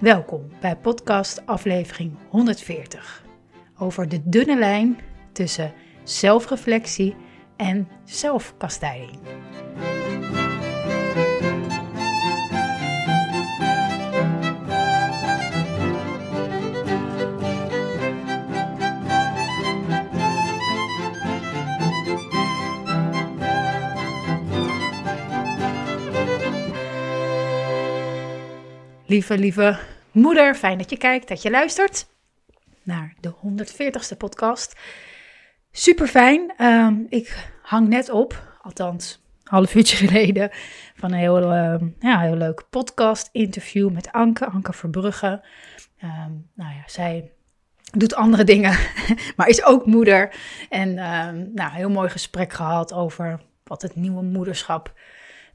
Welkom bij podcast aflevering 140 over de dunne lijn tussen zelfreflectie en zelfkastijding. Lieve, lieve moeder, fijn dat je kijkt, dat je luistert naar de 140ste podcast. Super fijn. Ehm, ik hang net op, althans half uurtje geleden, van een heel, uh, ja, heel leuk podcast interview met Anke, Anke Verbrugge. Um, nou ja, zij doet andere dingen, maar is ook moeder. En nou, heel mooi gesprek gehad over wat het nieuwe moederschap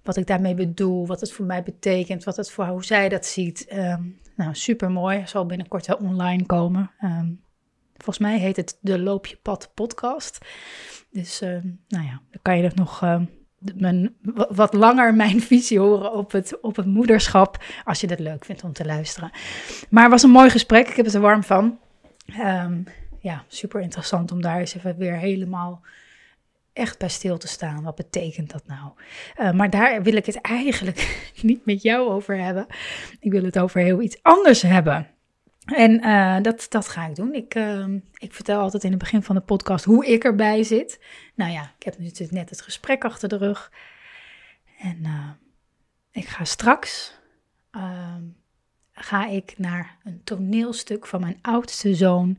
wat ik daarmee bedoel, wat het voor mij betekent, wat het voor hoe zij dat ziet. Um, nou, super mooi. Zal binnenkort wel online komen. Ehm, volgens mij heet het de Loop je Pad podcast. Dus ehm, nou ja, dan kan je er nog mijn, wat langer mijn visie horen op het, op het moederschap. Als je dat leuk vindt om te luisteren. Maar het was een mooi gesprek. Ik heb het er warm van. ja, super interessant om daar eens even weer helemaal echt bij stil te staan. Wat betekent dat nou? Uh, maar daar wil ik het eigenlijk niet met jou over hebben. Ik wil het over heel iets anders hebben. En uh, dat, dat ga ik doen. Ik, uh, ik vertel altijd in het begin van de podcast hoe ik erbij zit. Nou ja, ik heb natuurlijk net het gesprek achter de rug. En uh, ik ga straks ehm, ga ik naar een toneelstuk van mijn oudste zoon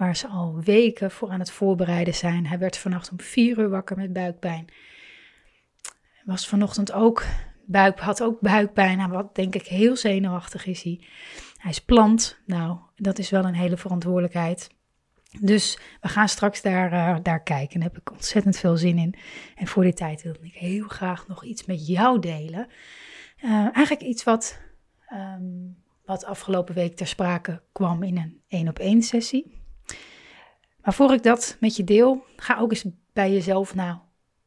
waar ze al weken voor aan het voorbereiden zijn. Hij werd vannacht om vier uur wakker met buikpijn. Was vanochtend ook buik, had ook buikpijn. Wat denk ik heel zenuwachtig is hij. Hij is plant. Nou, dat is wel een hele verantwoordelijkheid. Dus we gaan straks daar, uh, daar kijken. Daar heb ik ontzettend veel zin in. En voor die tijd wilde ik heel graag nog iets met jou delen. Uh, eigenlijk iets wat, um, wat afgelopen week ter sprake kwam in een één op één sessie. Maar voor ik dat met je deel, ga ook eens bij jezelf na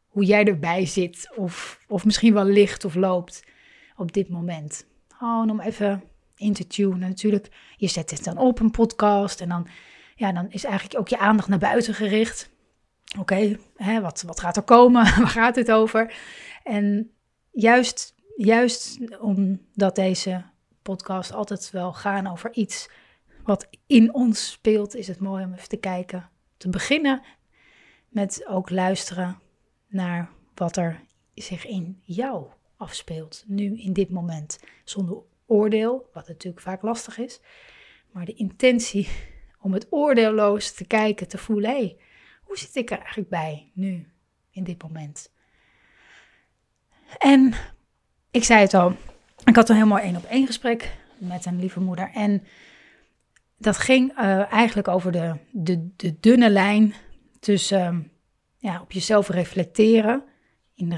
hoe jij erbij zit. Of, of misschien wel ligt of loopt op dit moment. Gewoon om even in te tunen. Natuurlijk, je zet het dan op een podcast en dan, ja, dan is eigenlijk ook je aandacht naar buiten gericht. Oké, wat, wat gaat er komen? Waar gaat het over? En juist, juist omdat deze podcast altijd wel gaan over iets wat in ons speelt, is het mooi om even te kijken. Te beginnen met ook luisteren naar wat er zich in jou afspeelt, nu in dit moment. Zonder oordeel, wat natuurlijk vaak lastig is, maar de intentie om het oordeelloos te kijken, te voelen: hé, hoe zit ik er eigenlijk bij nu, in dit moment? En ik zei het al, ik had een heel mooi één op één gesprek met een lieve moeder. En dat ging uh, eigenlijk over de, de, de dunne lijn tussen ehm, ja, op jezelf reflecteren in, de,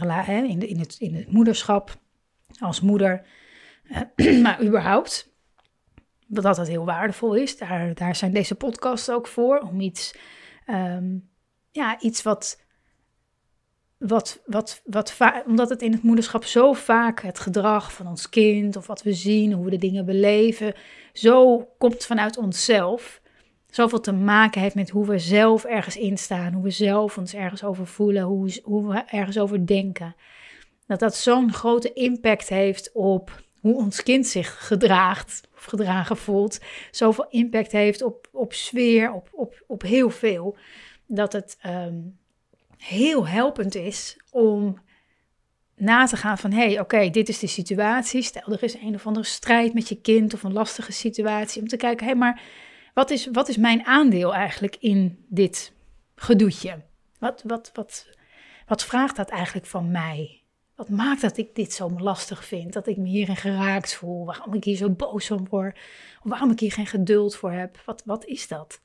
in, de, in, het, in het moederschap, als moeder, uh, maar überhaupt. Dat dat heel waardevol is. Daar, daar zijn deze podcasts ook voor. Om iets, um, ja, iets wat wat, wat, wat omdat het in het moederschap zo vaak het gedrag van ons kind of wat we zien, hoe we de dingen beleven, zo komt vanuit onszelf. Zoveel te maken heeft met hoe we zelf ergens instaan, hoe we zelf ons ergens over voelen, hoe, hoe we ergens over denken. Dat dat zo'n grote impact heeft op hoe ons kind zich gedraagt of gedragen voelt. Zoveel impact heeft op, op sfeer, op, op, op heel veel. Dat het um, heel helpend is om na te gaan van hé, hey, oké, dit is de situatie. Stel er is een of andere strijd met je kind of een lastige situatie. Om te kijken, hé, hey, maar wat is, wat is mijn aandeel eigenlijk in dit gedoetje? Wat, wat, wat, wat vraagt dat eigenlijk van mij? Wat maakt dat ik dit zo lastig vind? Dat ik me hierin geraakt voel? Waarom ik hier zo boos om word? Of waarom ik hier geen geduld voor heb? Wat, wat is dat?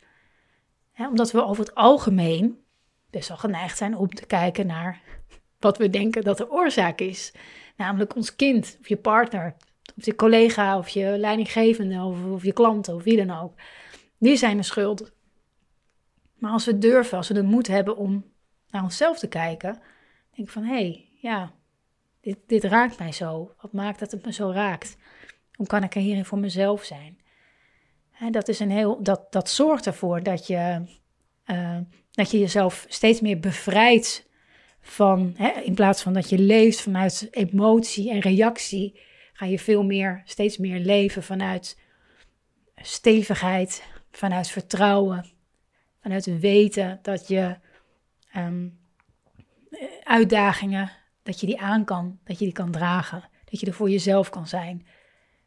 omdat we over het algemeen best wel geneigd zijn om te kijken naar wat we denken dat de oorzaak is. Namelijk ons kind, of je partner, of je collega, of je leidinggevende, of, of je klanten, of wie dan ook. Die zijn de schuld. Maar als we durven, als we de moed hebben om naar onszelf te kijken, denk ik van hé, hey, ja, dit, dit raakt mij zo. Wat maakt dat het me zo raakt? Hoe kan ik er hierin voor mezelf zijn? dat, is een heel, dat, dat zorgt ervoor dat je, uh, dat je jezelf steeds meer bevrijdt van, hè, in plaats van dat je leeft vanuit emotie en reactie, ga je veel meer, steeds meer leven vanuit stevigheid, vanuit vertrouwen, vanuit weten dat je um, uitdagingen, dat je die aan kan, dat je die kan dragen, dat je er voor jezelf kan zijn.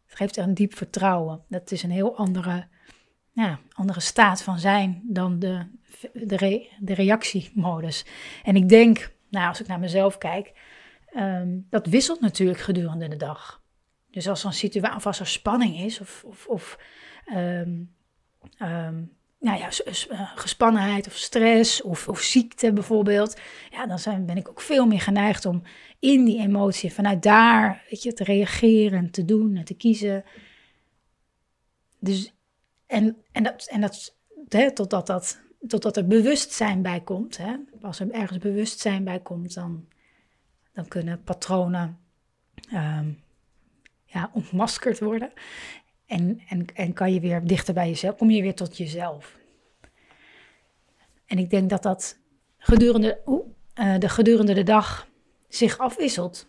Het geeft een diep vertrouwen. Dat is een heel andere, ja, andere staat van zijn dan de, de, de reactiemodus. En ik denk, nou, als ik naar mezelf kijk, ehm, dat wisselt natuurlijk gedurende de dag. Dus als er een situatie, of als er spanning is, of, of, of um, nou ja, eh, gespannenheid of stress of, of ziekte bijvoorbeeld, ja, dan ben ik ook veel meer geneigd om in die emotie, vanuit daar, weet je, te reageren en te doen en te kiezen. Dus, en, en dat, en dat hè, totdat, dat, totdat er bewustzijn bij komt, hè, als er ergens bewustzijn bij komt, dan, dan kunnen patronen um, ja, ontmaskerd worden. En, en, en kan je weer dichter bij jezelf, kom je weer tot jezelf. En ik denk dat dat gedurende, uh, de gedurende de dag zich afwisselt.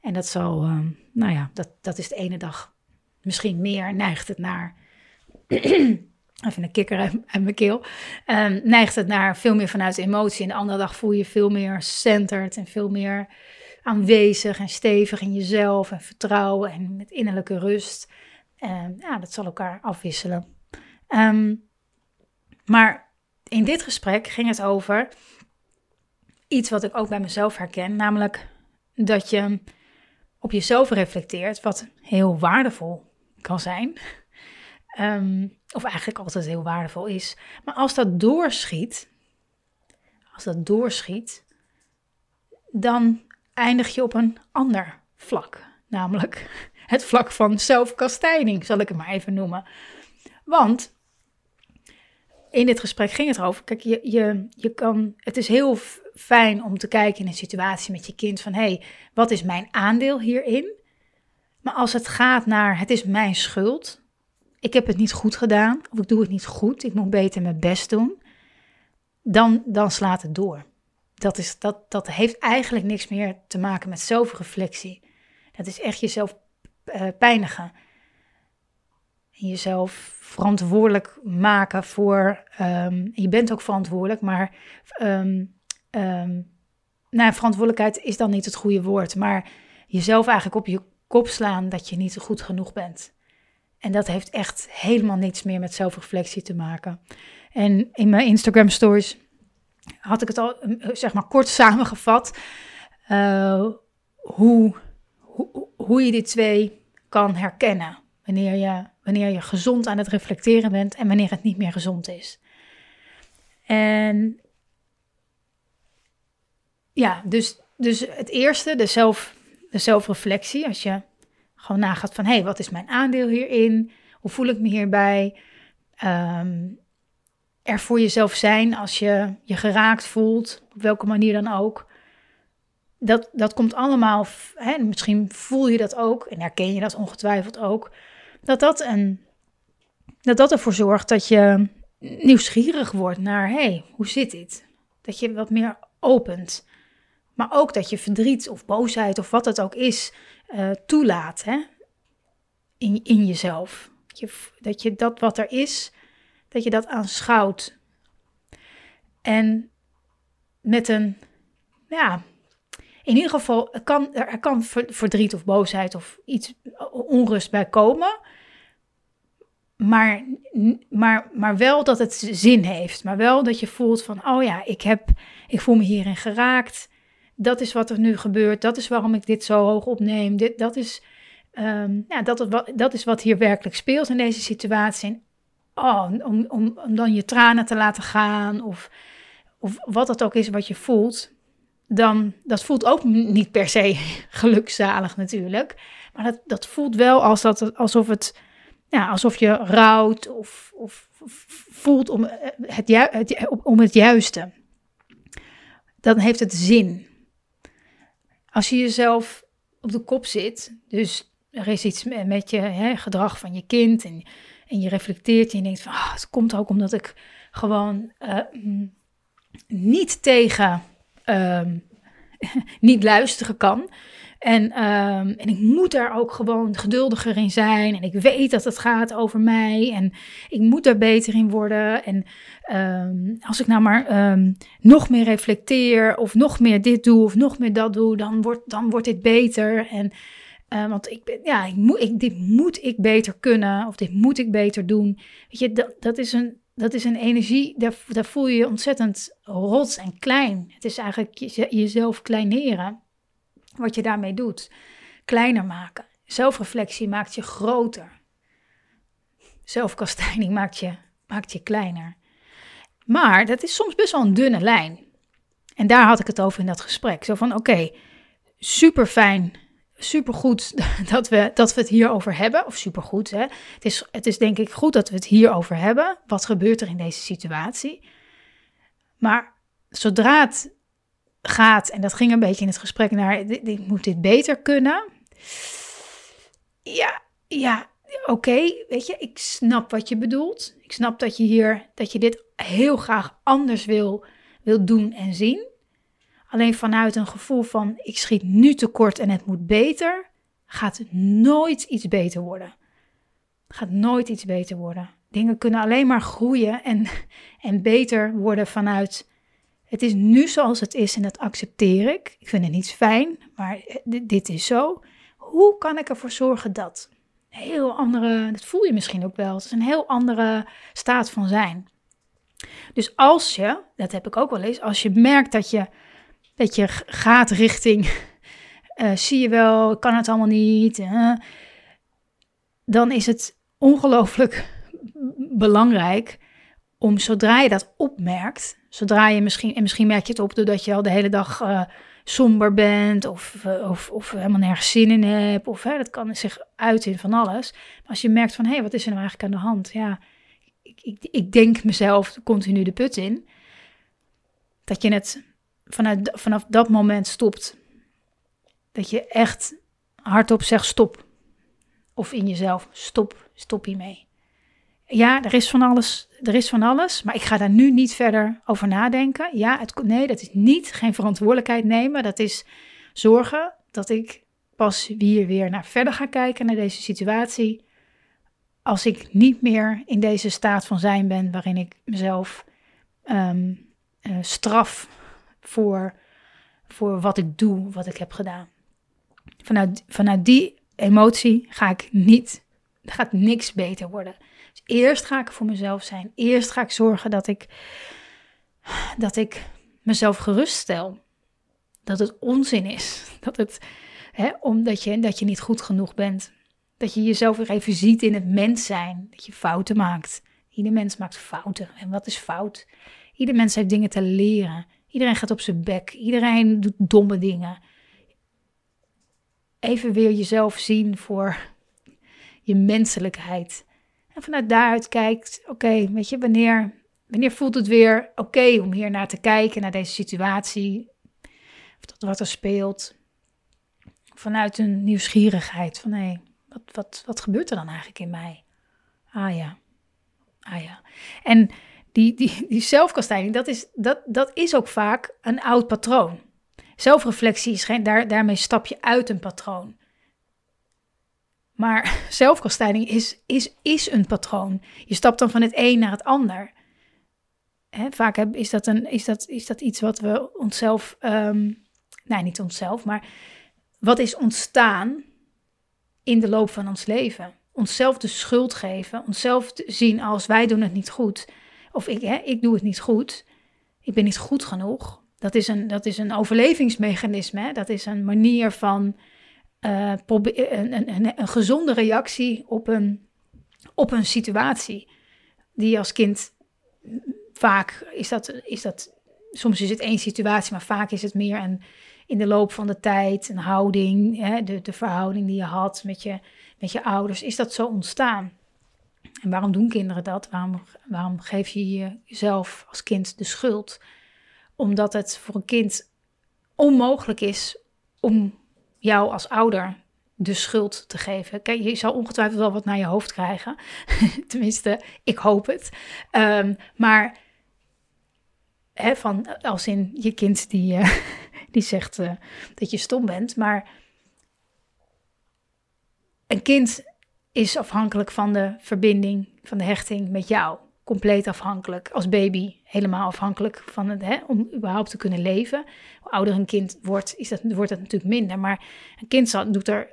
En dat zal, uh, nou ja, dat, dat is de ene dag misschien meer, neigt het naar, even een kikker uit, mijn keel, um, neigt het naar veel meer vanuit emotie. En de andere dag voel je veel meer centered en veel meer aanwezig en stevig in jezelf en vertrouwen en met innerlijke rust. En ja, dat zal elkaar afwisselen. Um, maar in dit gesprek ging het over iets wat ik ook bij mezelf herken, namelijk dat je op jezelf reflecteert, wat heel waardevol kan zijn. Um, of eigenlijk altijd heel waardevol is. Maar als dat doorschiet, als dat doorschiet, dan eindig je op een ander vlak. Namelijk het vlak van zelfkastijding, zal ik het maar even noemen. Want in dit gesprek ging het over. Kijk, je, je, je kan, het is heel fijn om te kijken in een situatie met je kind van hé, hey, wat is mijn aandeel hierin? Maar als het gaat naar het is mijn schuld, ik heb het niet goed gedaan of ik doe het niet goed, ik moet beter mijn best doen, dan, dan slaat het door. Dat, is, dat, dat heeft eigenlijk niks meer te maken met zelfreflectie. Dat is echt jezelf uh, pijnigen. En jezelf verantwoordelijk maken voor. Um, je bent ook verantwoordelijk, maar. Um, um, nou, verantwoordelijkheid is dan niet het goede woord. Maar jezelf eigenlijk op je kop slaan dat je niet goed genoeg bent. En dat heeft echt helemaal niets meer met zelfreflectie te maken. En in mijn Instagram stories had ik het al, zeg maar, kort samengevat. Uh, hoe, hoe, hoe je die twee kan herkennen. Wanneer je Wanneer je gezond aan het reflecteren bent en wanneer het niet meer gezond is. En ja, dus, dus het eerste, de, zelf, de zelfreflectie. Als je gewoon nagaat van, hé, hey, wat is mijn aandeel hierin? Hoe voel ik me hierbij? Um, er voor jezelf zijn als je je geraakt voelt, op welke manier dan ook. Dat, dat komt allemaal, hè, misschien voel je dat ook en herken je dat ongetwijfeld ook dat dat, een, dat dat ervoor zorgt dat je nieuwsgierig wordt naar, hé, hey, hoe zit dit? Dat je wat meer opent. Maar ook dat je verdriet of boosheid of wat het ook is, uh, toelaat hè? In, in jezelf. Dat je, dat je dat wat er is, dat je dat aanschouwt. En met een, ja, in ieder geval, er kan, er kan verdriet of boosheid of iets onrust bij komen. Maar, maar, maar wel dat het zin heeft. Maar wel dat je voelt van, oh ja, ik, heb, ik voel me hierin geraakt. Dat is wat er nu gebeurt. Dat is waarom ik dit zo hoog opneem. Dit, dat, is, ja, dat, dat is wat hier werkelijk speelt in deze situatie. oh, om, om, om dan je tranen te laten gaan of, of wat het ook is wat je voelt, dan dat voelt ook niet per se gelukzalig natuurlijk. Maar dat, dat voelt wel als dat, alsof, het, ja, alsof je rouwt of, of voelt om het, het, om het juiste. Dan heeft het zin. Als je jezelf op de kop zit, dus er is iets met je hè, gedrag van je kind en, en je reflecteert en je denkt van, ah, het komt ook omdat ik gewoon uh, niet tegen uh, niet luisteren kan. En, um, en ik moet daar ook gewoon geduldiger in zijn. En ik weet dat het gaat over mij. En ik moet daar beter in worden. En um, als ik nou maar um, nog meer reflecteer. Of nog meer dit doe. Of nog meer dat doe. Dan wordt, dan wordt dit beter. En, uh, want ik ben, ja, ik moet, ik, dit moet ik beter kunnen. Of dit moet ik beter doen. Weet je, dat, dat is een. Dat is een energie, daar, daar voel je je ontzettend rots en klein. Het is eigenlijk jezelf kleineren wat je daarmee doet. Kleiner maken. Zelfreflectie maakt je groter. Zelfkastijding maakt je, maakt je kleiner. Maar dat is soms best wel een dunne lijn. En daar had ik het over in dat gesprek. Zo van: oké, super fijn, super goed dat we, dat we het hierover hebben. Of super goed, hè? Het is, het is denk ik goed dat we het hierover hebben. Wat gebeurt er in deze situatie? Maar zodra het gaat, en dat ging een beetje in het gesprek naar, ik moet dit beter kunnen. Ja, ja, oké, weet je, ik snap wat je bedoelt. Ik snap dat je hier, dat je dit heel graag anders wil, wil doen en zien. Alleen vanuit een gevoel van, ik schiet nu tekort en het moet beter, gaat nooit iets beter worden. Gaat nooit iets beter worden. Dingen kunnen alleen maar groeien en, en beter worden vanuit het is nu zoals het is en dat accepteer ik. Ik vind het niet fijn, maar dit is zo. Hoe kan ik ervoor zorgen dat? Heel andere, dat voel je misschien ook wel. Het is een heel andere staat van zijn. Dus als je, dat heb ik ook wel eens, als je merkt dat je, dat je gaat richting, uh, zie je wel, kan het allemaal niet, dan is het ongelooflijk belangrijk om zodra je dat opmerkt, zodra je misschien, en misschien merk je het op doordat je al de hele dag uh, somber bent of, uh, of, of helemaal nergens zin in hebt, of hè, dat kan zich uiten in van alles. Maar als je merkt van, hé, hey, wat is er nou eigenlijk aan de hand? Ja, ik, ik, ik denk mezelf continu de put in. Dat je het vanaf dat moment stopt. Dat je echt hardop zegt stop. Of in jezelf, stop, stop hiermee ja, er is van alles, er is van alles, maar ik ga daar nu niet verder over nadenken. Ja, het, nee, dat is niet geen verantwoordelijkheid nemen. Dat is zorgen dat ik pas hier weer naar verder ga kijken naar deze situatie. Als ik niet meer in deze staat van zijn ben waarin ik mezelf um, uh, straf voor, voor wat ik doe, wat ik heb gedaan. Vanuit, vanuit die emotie ga ik niet, gaat niks beter worden. Dus eerst ga ik voor mezelf zijn. Eerst ga ik zorgen dat ik, dat ik mezelf geruststel. Dat het onzin is. Dat het, hè, omdat je, dat je niet goed genoeg bent. Dat je jezelf weer even ziet in het mens zijn. Dat je fouten maakt. Ieder mens maakt fouten. En wat is fout? Ieder mens heeft dingen te leren. Iedereen gaat op zijn bek. Iedereen doet domme dingen. Even weer jezelf zien voor je menselijkheid. En vanuit daaruit kijkt, oké, weet je, wanneer, wanneer voelt het weer oké om hier naar te kijken, naar deze situatie, of wat er speelt. Vanuit een nieuwsgierigheid van, hé, wat, wat, wat gebeurt er dan eigenlijk in mij? Ah ja, ah ja. En die, die, die zelfkastijding, dat is, dat, dat is ook vaak een oud patroon. Zelfreflectie is geen, daar, daarmee stap je uit een patroon. Maar zelfkastijding is, is, is een patroon. Je stapt dan van het een naar het ander. Hè, vaak is, dat een, is, dat, is dat iets wat we onszelf, um, nee, niet onszelf, maar wat is ontstaan in de loop van ons leven? Onszelf de schuld geven, onszelf zien als wij doen het niet goed. Of ik, hè, ik doe het niet goed, ik ben niet goed genoeg. Dat is een, dat is een overlevingsmechanisme, hè? dat is een manier van uh, een, een, een, gezonde reactie op een, op een situatie. die als kind vaak is dat, is dat, soms is het één situatie, maar vaak is het meer een, in de loop van de tijd, een houding, hè, de, de verhouding die je had met je, met je ouders, is dat zo ontstaan. En waarom doen kinderen dat? Waarom, waarom geef je jezelf als kind de schuld? Omdat het voor een kind onmogelijk is om jou als ouder de schuld te geven. Kijk, je zal ongetwijfeld wel wat naar je hoofd krijgen. Tenminste, ik hoop het. Um, maar hè, van, als in je kind die, uh, die zegt uh, dat je stom bent. Maar een kind is afhankelijk van de verbinding, van de hechting met jou. Compleet afhankelijk. Als baby helemaal afhankelijk van het, hè, om überhaupt te kunnen leven. Ouder een kind wordt, is dat, wordt dat natuurlijk minder. Maar een kind doet, er,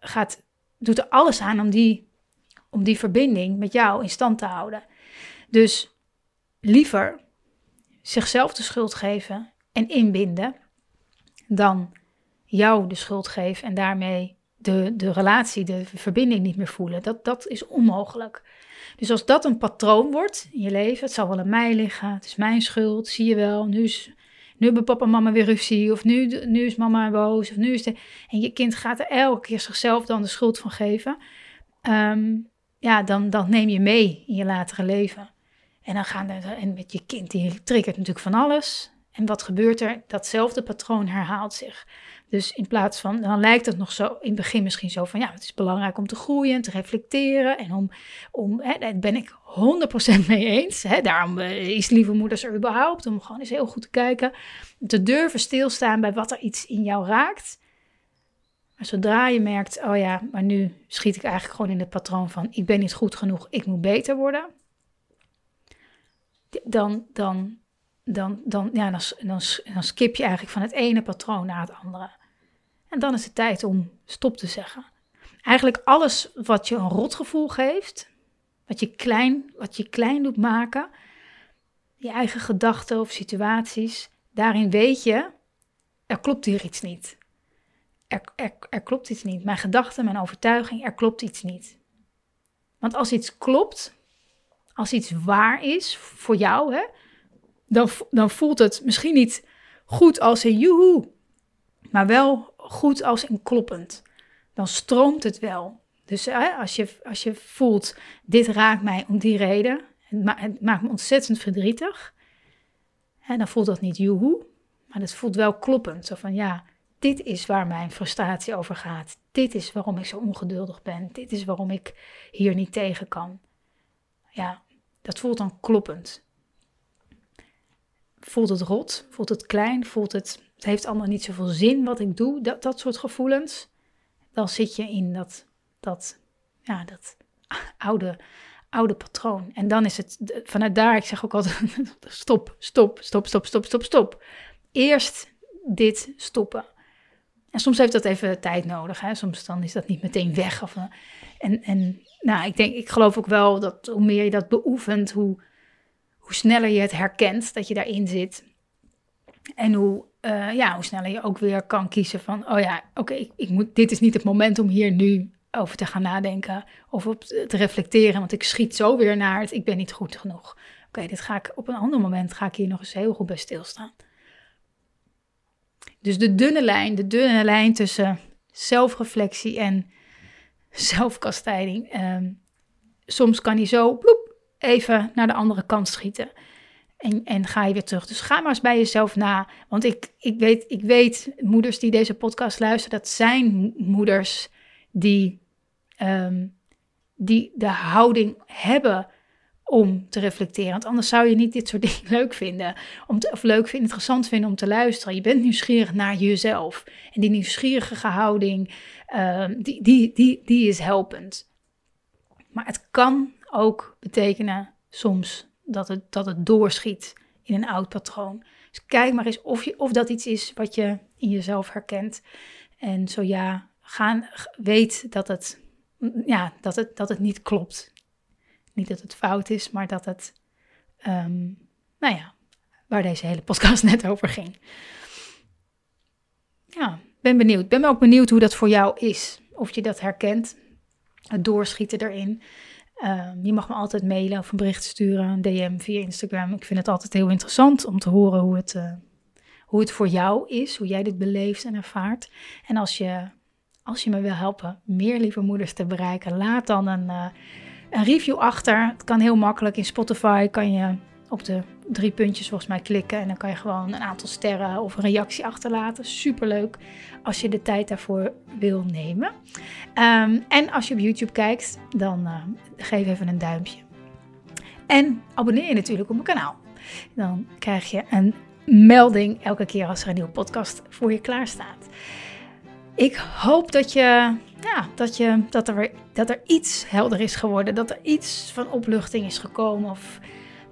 gaat, doet er alles aan om die, om die verbinding met jou in stand te houden. Dus liever zichzelf de schuld geven en inbinden dan jou de schuld geven en daarmee de, de relatie, de verbinding niet meer voelen. Dat, dat is onmogelijk. Dus als dat een patroon wordt in je leven, het zal wel aan mij liggen, het is mijn schuld, zie je wel, nu, is, nu hebben papa en mama weer ruzie, of nu, nu is mama boos, of nu is de... En je kind gaat er elke keer zichzelf dan de schuld van geven. Ehm, ja, dan, dan neem je mee in je latere leven. En dan gaan er, en met je kind, die triggert natuurlijk van alles. En wat gebeurt er? Datzelfde patroon herhaalt zich. Dus in plaats van, dan lijkt het nog zo in het begin misschien zo van, ja, het is belangrijk om te groeien, te reflecteren en om, om hè, daar ben ik 100% mee eens. Hè, daarom eh, is lieve moeders er überhaupt, om gewoon eens heel goed te kijken, te durven stilstaan bij wat er iets in jou raakt. Maar zodra je merkt, oh ja, maar nu schiet ik eigenlijk gewoon in het patroon van, ik ben niet goed genoeg, ik moet beter worden. Dan, dan, dan, dan, ja, dan, dan, dan skip je eigenlijk van het ene patroon naar het andere. En dan is het tijd om stop te zeggen. Eigenlijk alles wat je een rotgevoel geeft, wat je klein, wat je klein doet maken, je eigen gedachten of situaties, daarin weet je, er klopt hier iets niet. Er, er, klopt iets niet. Mijn gedachten, mijn overtuiging, er klopt iets niet. Want als iets klopt, als iets waar is voor jou, hè, dan, dan voelt het misschien niet goed als een joehoe, maar wel goed als in kloppend. Dan stroomt het wel. Dus hè, als, je, als je voelt, dit raakt mij om die reden, het, maakt me ontzettend verdrietig, hè, dan voelt dat niet joehoe, maar het voelt wel kloppend. Zo van ja, dit is waar mijn frustratie over gaat. Dit is waarom ik zo ongeduldig ben. Dit is waarom ik hier niet tegen kan. Ja, dat voelt dan kloppend. Voelt het rot? Voelt het klein? Voelt het, het heeft allemaal niet zoveel zin wat ik doe? Dat, dat soort gevoelens. Dan zit je in dat, dat, ja, dat oude, oude patroon. En dan is het vanuit daar, ik zeg ook altijd: stop, stop, stop, stop, stop, stop, stop. Eerst dit stoppen. En soms heeft dat even tijd nodig. Hè? Soms dan is dat niet meteen weg. Of, en, en nou, ik denk, ik geloof ook wel dat hoe meer je dat beoefent, hoe, hoe sneller je het herkent dat je daarin zit. En hoe, uh, ja, hoe sneller je ook weer kan kiezen van, oh ja, oké, ik, moet, dit is niet het moment om hier nu over te gaan nadenken of op te reflecteren, want ik schiet zo weer naar het, ik ben niet goed genoeg. Oké, dit ga ik op een ander moment ga ik hier nog eens heel goed bij stilstaan. Dus de dunne lijn, de dunne lijn tussen zelfreflectie en zelfkastijding. Um, soms kan die zo bloep, even naar de andere kant schieten. En, en ga je weer terug. Dus ga maar eens bij jezelf na. Want ik, ik, weet, ik weet, moeders die deze podcast luisteren, dat zijn moeders die, um, die de houding hebben om te reflecteren. Want anders zou je niet dit soort dingen leuk vinden. Om of leuk vinden, interessant vinden om te luisteren. Je bent nieuwsgierig naar jezelf. En die nieuwsgierige houding, uh, die, die, die, die is helpend. Maar het kan ook betekenen soms dat het, dat het doorschiet in een oud patroon. Dus kijk maar eens of, je, of dat iets is wat je in jezelf herkent. En zo ja, gaan, weet dat het, ja, dat het, dat het niet klopt. Niet dat het fout is, maar dat het, um, nou ja, waar deze hele podcast net over ging. Ja, ben benieuwd. Ben ook benieuwd hoe dat voor jou is. Of je dat herkent, het doorschieten erin. Ehm, je mag me altijd mailen of een bericht sturen, een DM via Instagram. Ik vind het altijd heel interessant om te horen hoe het, eh, hoe het voor jou is, hoe jij dit beleeft en ervaart. En als je, als je me wil helpen meer lieve moeders te bereiken, laat dan een, uh, een review achter. Het kan heel makkelijk. In Spotify kan je op de drie puntjes volgens mij klikken. En dan kan je gewoon een aantal sterren of een reactie achterlaten. Superleuk als je de tijd daarvoor wil nemen. Ehm, en als je op YouTube kijkt, dan uh, geef even een duimpje. En abonneer je natuurlijk op mijn kanaal. Dan krijg je een melding elke keer als er een nieuwe podcast voor je klaar staat. Ik hoop dat, je, ja, dat, je, dat, er, dat er iets helder is geworden. Dat er iets van opluchting is gekomen. Of,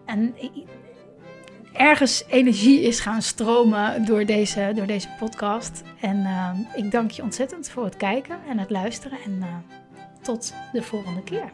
en ergens energie is gaan stromen door deze, door deze podcast. En uh, ik dank je ontzettend voor het kijken en het luisteren. En uh, tot de volgende keer.